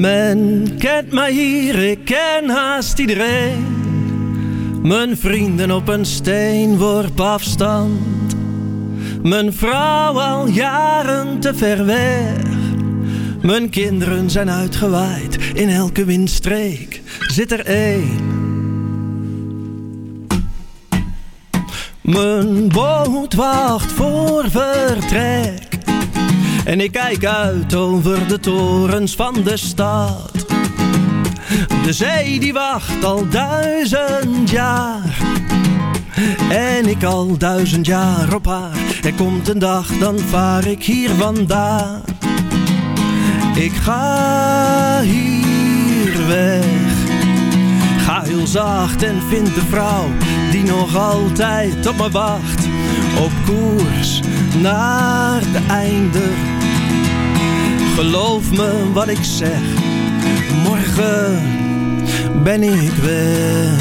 Men kent mij hier, ik ken haast iedereen. Mijn vrienden op een steenworp afstand. Mijn vrouw al jaren te ver weg. Mijn kinderen zijn uitgewaaid, in elke windstreek zit er één. Mijn boot wacht voor vertrek. En ik kijk uit over de torens van de stad. De zee die wacht al duizend jaar. En ik al duizend jaar op haar. Er komt een dag, dan vaar ik hier vandaan. Ik ga hier weg. Ga heel zacht en vind de vrouw die nog altijd op me wacht. Op koers naar de einde. Geloof me wat ik zeg, morgen ben ik weg.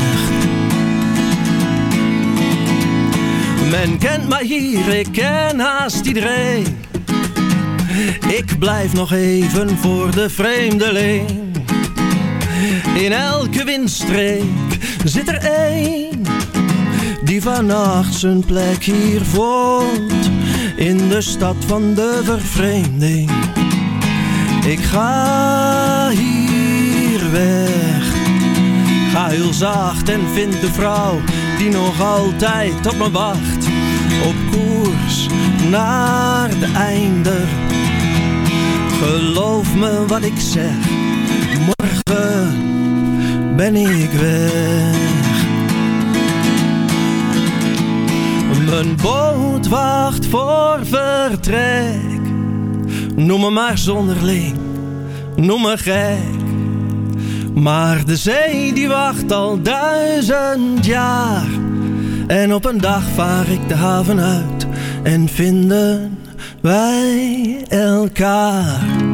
Men kent mij hier, ik ken haast iedereen. Ik blijf nog even voor de vreemdeling. In elke windstreek zit er één die vannacht zijn plek hier vond. In de stad van de vervreemding. Ik ga hier weg. Ga heel zacht en vind de vrouw die nog altijd op me wacht. Op koers naar de einde. Geloof me wat ik zeg, morgen ben ik weg. Mijn boot wacht voor vertrek. Noem me maar zonderling, noem me gek. Maar de zee die wacht al duizend jaar. En op een dag vaar ik de haven uit en vinden wij elkaar.